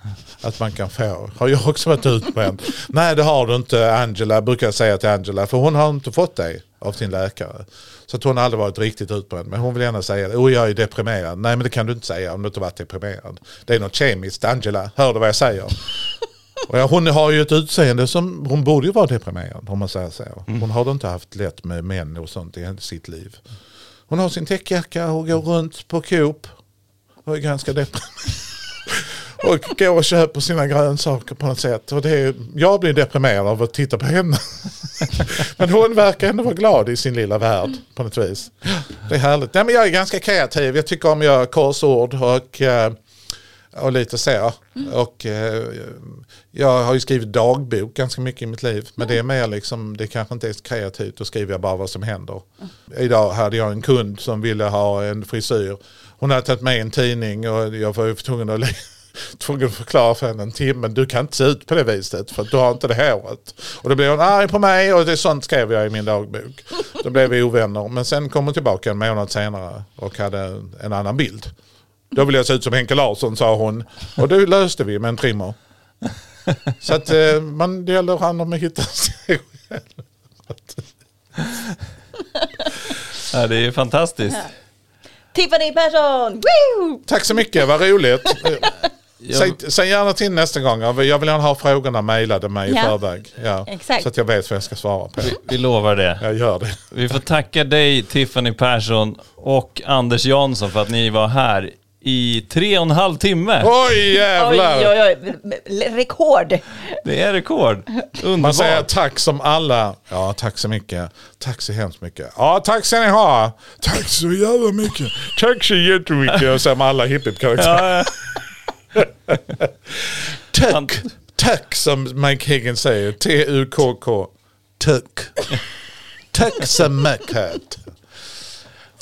Att man kan få. Har jag också varit utbränd? Nej det har du inte Angela, brukar jag säga till Angela. För hon har inte fått det av sin läkare. Så att hon har aldrig varit riktigt utbränd. Men hon vill gärna säga det. Oh, jag är deprimerad. Nej men det kan du inte säga om du inte varit deprimerad. Det är något kemiskt. Angela, hör du vad jag säger? Och ja, hon har ju ett utseende som, hon borde ju vara deprimerad om man säger så. Hon har inte haft lätt med män och sånt i sitt liv. Hon har sin täckjacka och går runt på Coop och är ganska deprimerad. Och går och köper sina grönsaker på något sätt. Och det är, jag blir deprimerad av att titta på henne. men hon verkar ändå vara glad i sin lilla värld på något vis. Det är härligt. Nej, men jag är ganska kreativ. Jag tycker om att göra korsord och, eh, och lite så. Och, eh, jag har ju skrivit dagbok ganska mycket i mitt liv. Men det är mer liksom, det kanske inte är så kreativt. Då skriver jag bara vad som händer. Idag hade jag en kund som ville ha en frisyr. Hon hade tagit med en tidning och jag var ju tvungen att lägga tvungen att förklara för henne en timme. Du kan inte se ut på det viset för att du har inte det håret. Och då blev hon arg på mig och det sånt skrev jag i min dagbok. Då blev vi ovänner. Men sen kom hon tillbaka en månad senare och hade en annan bild. Då vill jag se ut som Henke Larsson sa hon. Och det löste vi med en trimmer. Så att eh, man, det gäller han om att hitta sig själv. Ja, det är fantastiskt. Tiffany Persson! Woo! Tack så mycket, vad roligt. Jag- Säg, säg gärna till nästa gång. Jag vill gärna ha frågorna mejlade mig i Ja. förväg. Ja. Exakt. Så att jag vet vad jag ska svara på. Vi, vi lovar det. Jag gör det. Vi får tacka dig, Tiffany Persson och Anders Jansson för att ni var här i tre och en halv timme. Oj jävlar! Oj, oj, oj. Rekord. Det är rekord. Man säger Underbart. tack som alla. Ja, tack så mycket. Tack så hemskt mycket. Ja, tack ska ni ha. Tack så jävla mycket. Tack så jättemycket. Och så med alla hiphop-karaktärer. Ja, Tack. Tack som Mike Higgins säger. T-U-K-K. Tack. Tack så mycket.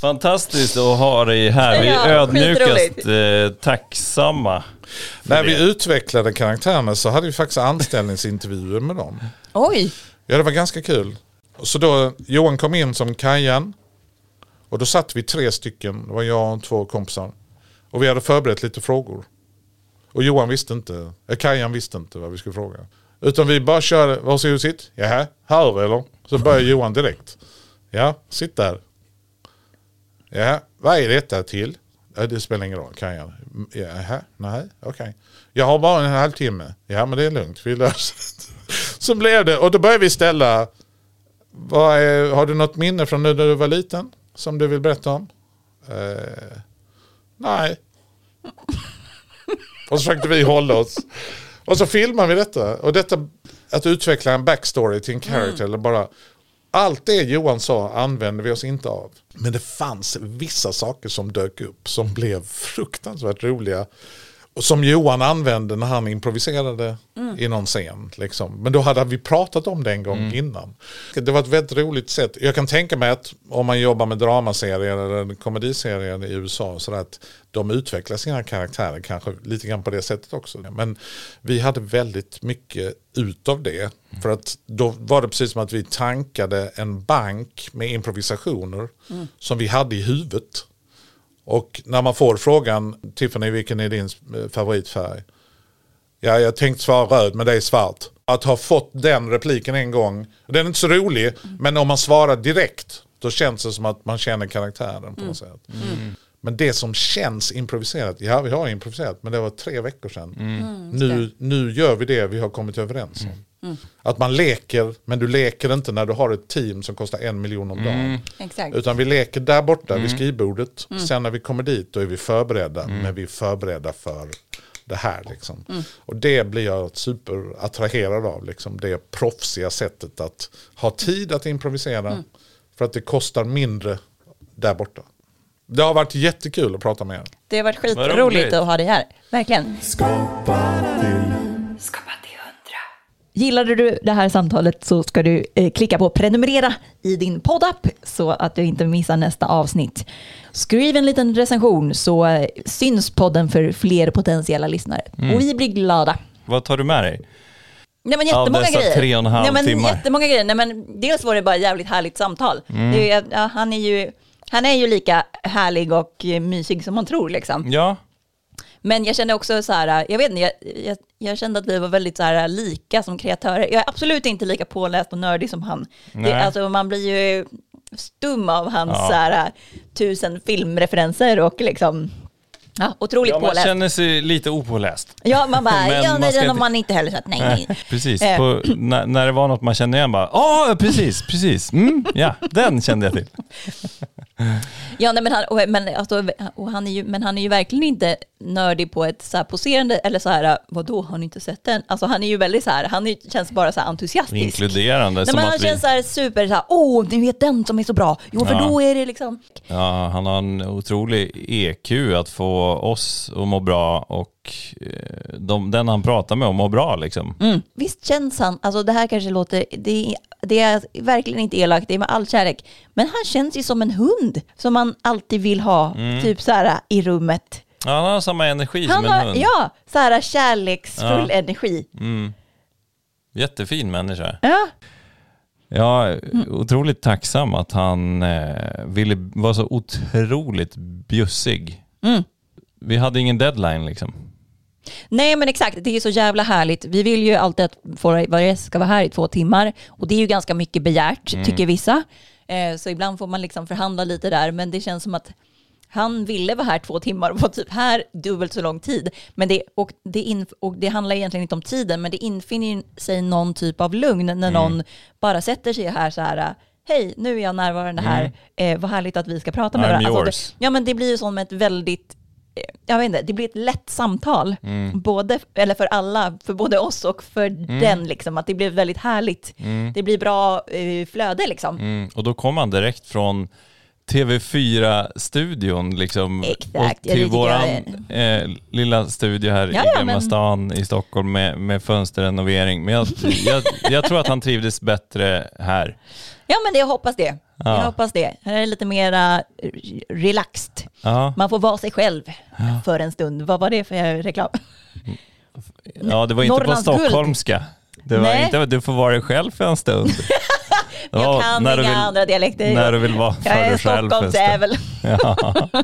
fantastiskt att ha dig här. Vi är Ja, ödmjukast eh, tacksamma. När det. vi utvecklade karaktärerna så hade vi faktiskt anställningsintervjuer med dem. Oj. Ja, det var ganska kul. Så då, Johan kom in som Kajan. Och då satt vi tre stycken, det var jag och två kompisar. Och vi hade förberett lite frågor. Och Johan visste inte, eh, Kajan visste inte vad vi skulle fråga. Utan vi bara körde, varsågod sitt. Jaha, här eller? Så börjar Johan direkt. Ja, sitt där. Ja, vad är detta till? Ja, det spelar ingen roll, Kajan. Jaha, nej, okej. Jag har bara en halvtimme. Ja, men det är lugnt, vi löser det. Så blev det, och då började vi ställa, vad är, har du något minne från när du var liten som du vill berätta om? Eh, nej. Och så försökte vi hålla oss. Och så filmar vi detta. Och detta, att utveckla en backstory till en character. Eller bara, allt det Johan sa använde vi oss inte av. Men det fanns vissa saker som dök upp som blev fruktansvärt roliga. Och som Johan använde när han improviserade i någon scen. Liksom. Men då hade vi pratat om det en gång innan. Det var ett väldigt roligt sätt. Jag kan tänka mig att om man jobbar med dramaserier eller komediserier i USA så att de utvecklar sina karaktärer kanske lite grann på det sättet också. Men vi hade väldigt mycket utav det. För att då var det precis som att vi tankade en bank med improvisationer som vi hade i huvudet. Och när man får frågan, Tiffany vilken är din eh, favoritfärg? Ja, jag tänkte svara röd men det är svart. Att ha fått den repliken en gång, den är inte så rolig, men om man svarar direkt då känns det som att man känner karaktären på något sätt. Men det som känns improviserat, ja vi har improviserat men det var tre veckor sedan. nu, nu gör vi det vi har kommit överens om. Att man leker, men du leker inte när du har ett team som kostar en miljon om dagen. Exakt. Utan vi leker där borta vid skrivbordet. Sen när vi kommer dit då är vi förberedda. Men vi är förberedda för det här. Liksom. Och det blir jag superattraherad av. Liksom. Det proffsiga sättet att ha tid att improvisera. För att det kostar mindre där borta. Det har varit jättekul att prata med er. Det har varit skitroligt att ha dig här. Verkligen. Skapa till Gillade du det här samtalet så ska du eh, klicka på prenumerera i din poddapp så att du inte missar nästa avsnitt. Skriv en liten recension så eh, syns podden för fler potentiella lyssnare. Och vi blir glada. Vad tar du med dig? Nej men jättemånga dessa grejer. tre och en halv Nej, men timmar. Jättemånga grejer. Nej, men dels var det bara ett jävligt härligt samtal. Mm. Det ja, han, är ju, han är ju lika härlig och eh, mysig som man tror liksom. Ja, Men jag kände också så här, jag vet inte, jag, jag, jag kände att vi var väldigt så här lika som kreatörer. Jag är absolut inte lika påläst och nördig som han. Det, alltså, man blir ju stum av hans Ja. så här, tusen filmreferenser och liksom, ja, otroligt ja man påläst. känner sig lite opåläst. Ja, man bara, Men ja, nej, den har man inte heller sett, nej, nej. Nej, precis. Eh. På, när, när det var något man kände igen bara, ja precis, precis, mm, ja, den kände jag till. Ja, nej, men, han, och, men, alltså, och han är ju, men han är ju verkligen inte nördig på ett så här poserande, eller så här, vadå, har ni inte sett den? Alltså han är ju väldigt så här, han är, känns bara så här entusiastisk. Inkluderande. Nej, men han vi, känns så här super så här, åh, ni vet den som är så bra. Jo, för Ja. då är det liksom, ja, han har en otrolig EQ att få oss att må bra och eh, de, den han pratar med att må bra liksom. mm. visst känns han, alltså det här kanske låter, det, är- det är verkligen inte elakt, det är med all kärlek, men han känns ju som en hund som man alltid vill ha, Mm. typ så här i rummet. Ja, han har samma energi Han som en har, hund. ja, så här kärleksfull Ja. energi. Mm. Jättefin människa. Ja, Ja, otroligt tacksam att han eh, ville vara så otroligt bjussig. Mm. Vi hade ingen deadline liksom. Nej men exakt, det är så jävla härligt. Vi vill ju alltid att Våra ska vara här i två timmar och det är ju ganska mycket begärt Mm. tycker vissa. Eh, så ibland får man liksom förhandla lite där men det känns som att han ville vara här två timmar och var typ här dubbelt så lång tid. Men det, och, det in, och det handlar egentligen inte om tiden men det infinner sig någon typ av lugn när Mm. någon bara sätter sig här så här Hej, nu är jag närvarande här. Eh, vad härligt att vi ska prata med Mm. I'm varandra. yours. det, ja, men det blir ju som ett väldigt jag vet inte, det blir ett lätt samtal. Mm. Både, eller för alla, för både oss och för Mm. den. Liksom, att det blir väldigt härligt. Det blir bra eh, flöde liksom. Mm. Och då kom han direkt från TV4-studion liksom. Exakt, och till jag eh, lilla studio här Ja, i Gamla men- stan i Stockholm med, med fönsterrenovering. Men jag, jag, jag tror att han trivdes bättre här. Ja men det, jag hoppas det. Ja. Jag hoppas det. Här är det lite mera eh, relaxed. Ja, Man får vara sig själv för en stund. Vad var det för reklam? ja det var inte på Norrlands stockholmska. Det var Nej. inte du får vara dig själv för en stund. Jag kan när inga du vill, andra dialekter. När du vill vara för jag är dig själv. Stockholmsävel. Ja.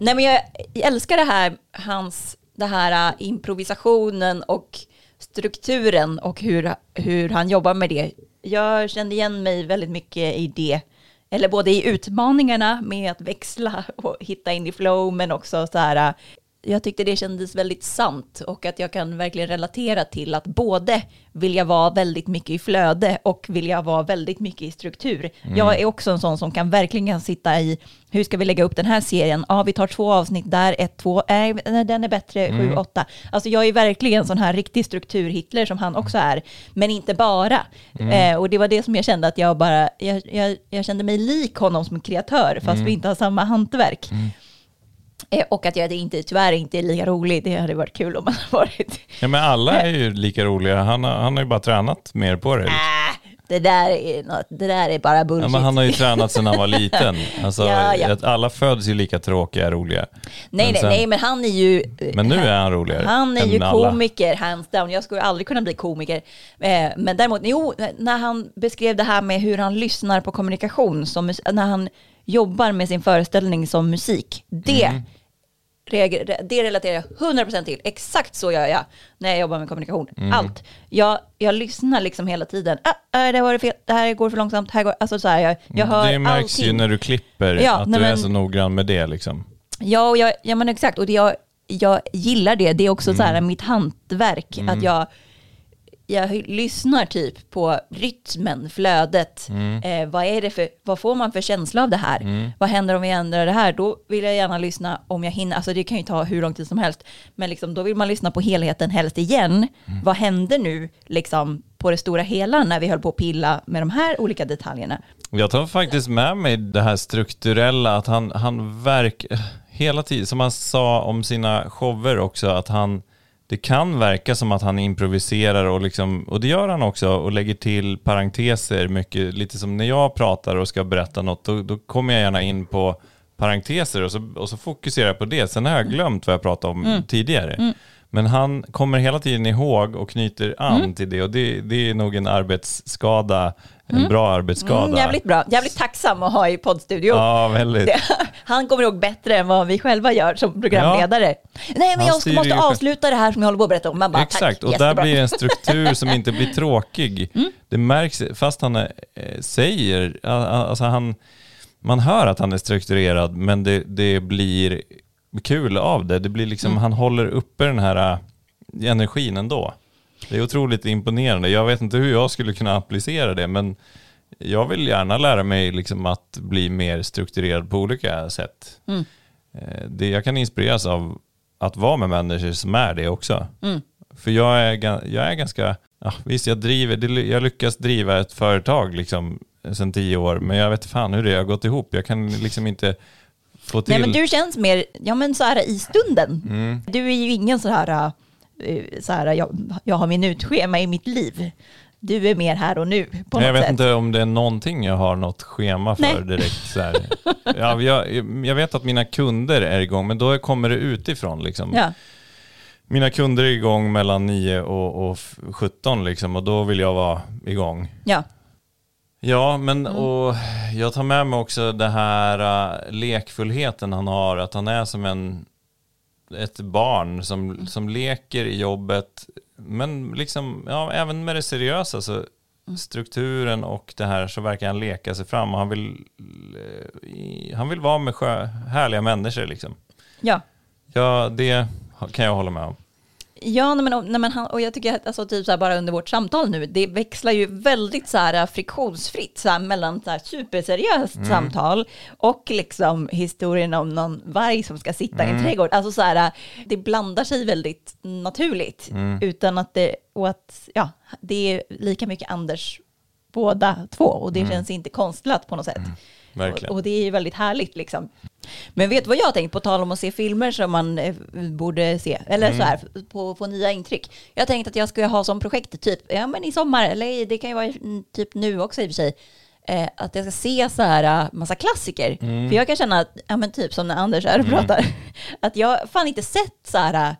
Nej men jag älskar det här, hans, det här äh, improvisationen och strukturen och hur, hur han jobbar med det. Jag kände igen mig väldigt mycket i det. Eller både i utmaningarna med att växla och hitta in i flow, men också så här, äh, jag tyckte det kändes väldigt sant och att jag kan verkligen relatera till att både vilja vara väldigt mycket i flöde och vilja vara väldigt mycket i struktur. Jag är också en sån som kan verkligen kan sitta i, hur ska vi lägga upp den här serien? Ja, vi tar två avsnitt där, ett, två, nej, den är bättre, sju, åtta. Alltså jag är verkligen en sån här riktig strukturhitler som han också är, men inte bara. Eh, och det var det som jag kände att jag bara, jag, jag, jag kände mig lik honom som kreatör, fast vi inte har samma hantverk. Eh, och att jag inte, tyvärr inte är lika rolig. Det hade varit kul om man hade varit. ja, men alla är ju lika roliga. Han har, han har ju bara tränat mer på det. Äh, det, där är något, det där är bara bullshit. Ja, men han har ju tränat sedan han var liten. Alltså, Ja, ja. Alla föds ju lika tråkiga, roliga. nej, men sen- nej, men han är ju... Men nu är han roligare Han är ju alla. komiker, hands down. Jag skulle aldrig kunna bli komiker. Eh, men däremot, jo, när han beskrev det här med hur han lyssnar på kommunikation, som, när han jobbar med sin föreställning som musik, det, Mm. Det relaterar jag 100% till. Exakt så gör jag när jag jobbar med kommunikation. Mm. Allt. Jag, jag lyssnar liksom hela tiden. Ah, ah, det var det fel, det här går för långsamt, här går, alltså så här, jag, jag hör Mm, det märks allting. ju när du klipper Ja, att nej, du är men- så noggrann med det. Liksom. Ja, och jag, ja men exakt. Och det jag, jag gillar det. Det är också så Mm. här mitt hantverk. Att jag, jag lyssnar typ på rytmen, flödet. Mm. Eh, vad, är det för, vad får man för känsla av det här? Vad händer om vi ändrar det här? Då vill jag gärna lyssna om jag hinner. Alltså det kan ju ta hur lång tid som helst. Men liksom, då vill man lyssna på helheten helst igen. Mm. Vad hände nu liksom, på det stora hela när vi höll på att pilla med de här olika detaljerna? Jag tar faktiskt med mig det här strukturella, att han, han verk hela tiden, som han sa om sina shower också, att han, det kan verka som att han improviserar och, liksom, och det gör han också och lägger till parenteser mycket, lite som när jag pratar och ska berätta något, då, då kommer jag gärna in på parenteser och så, och så fokuserar jag på det. Sen har jag glömt vad jag pratade om tidigare. Men han kommer hela tiden ihåg och knyter an till det och det, det är nog en arbetsskada, en bra arbetsskada. Mm, jävligt bra. Jävligt tacksam att ha i poddstudio. Ja, väldigt. Han kommer ihåg bättre än vad vi själva gör som programledare. Nej, men Han jag måste ju avsluta det här som jag håller på att berätta om. Man bara, Exakt, och där jättebra. blir det en struktur som inte blir tråkig. Mm. Det märks, fast han är, eh, säger, alltså han, man hör att han är strukturerad, men det, det blir kul av det. Det blir liksom, Mm. han håller uppe den här eh, energin ändå. Det är otroligt imponerande. Jag vet inte hur jag skulle kunna applicera det, men jag vill gärna lära mig liksom att bli mer strukturerad på olika sätt. Mm. eh, det, jag kan inspireras av att vara med människor som är det också. Mm. För jag är, jag är ganska, ja, visst jag driver, jag lyckas driva ett företag liksom sedan tio år, men jag vet fan hur det har gått ihop. Jag kan liksom inte få till... Nej men du känns mer, ja men så här i stunden. Mm. Du är ju ingen så här, eh, så här jag, jag har minutschema i mitt liv. Du är mer här och nu på jag något vet sätt. inte om det är någonting jag har något schema för Nej. direkt. Så. Ja, jag, jag vet att mina kunder är igång, men då kommer det utifrån. Liksom. Ja. Mina kunder är igång mellan 9 och, och 17 liksom, och då vill jag vara igång. ja. Ja, men Mm. och jag tar med mig också det här uh, lekfullheten han har, att han är som en, ett barn som, Mm. som leker i jobbet, men liksom, ja, även med det seriösa så Mm. strukturen och det här så verkar han leka sig fram och han vill, eh, han vill vara med sjö, härliga människor liksom. ja. Ja, det kan jag hålla med om. Ja, men, nej, men han, och jag tycker att alltså, typ så här, bara under vårt samtal nu, det växlar ju väldigt så här, friktionsfritt så här, mellan så här, superseriöst Mm. samtal och liksom historien om någon varg som ska sitta Mm. i en trädgård. Alltså så här, det blandar sig väldigt naturligt Mm. utan att det, och att ja, det är lika mycket Anders båda två och det känns inte konstlat på något sätt. Mm. Verkligen. Och, det är ju väldigt härligt liksom. Men vet du vad jag har tänkt på tal om att se filmer som man eh, borde se? Eller så här, på, på nya intryck. Jag har tänkt att jag ska ha som projekt typ, ja men i sommar, eller det kan ju vara mm, typ nu också i och för sig, eh, att jag ska se så här eh, massa klassiker. För jag kan känna att, ja men typ som när Anders är och pratar, att jag fan inte sett så här eh,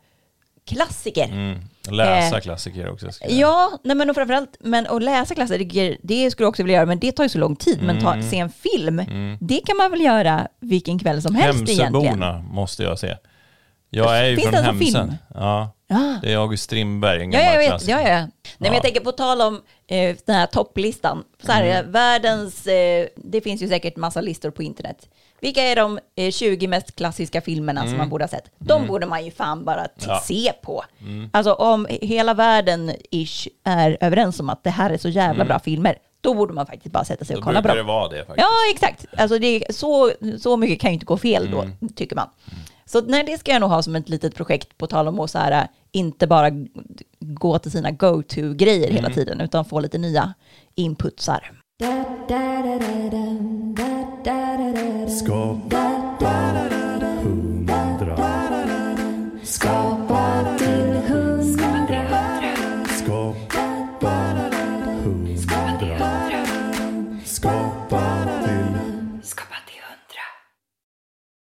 klassiker. Mm. Läsa Eh, klassiker också. Ja, nej men och framförallt, men att läsa klassiker, det skulle jag också vilja göra, men det tar ju så lång tid. Men ta, se en film, det kan man väl göra vilken kväll som helst egentligen. Hemsöborna måste jag se. Jag är ju Finns från film? Ja, Ja. det är August Strindberg, en Ja, gammal jag vet. klassiker. Ja, ja. Nej, men Ja. jag tänker på tal om eh, den här topplistan. Så här, Mm. världens, eh, det finns ju säkert massa listor på internet. Vilka är de eh, 20 mest klassiska filmerna som man borde ha sett? De borde man ju fan bara Mm. Ja. Mm. se på. Alltså om hela världen ish är överens om att det här är så jävla bra filmer, då borde man faktiskt bara sätta sig Mm. Då och kolla på dem. det vara det faktiskt. Ja, exakt. Alltså det är så, så mycket kan ju inte gå fel då, Mm. tycker man. Så nej, det ska jag nog ha som ett litet projekt på tal om att så här, inte bara gå till sina go-to-grejer Mm. hela tiden, utan få lite nya inputsar. Skapa hundra. Skapa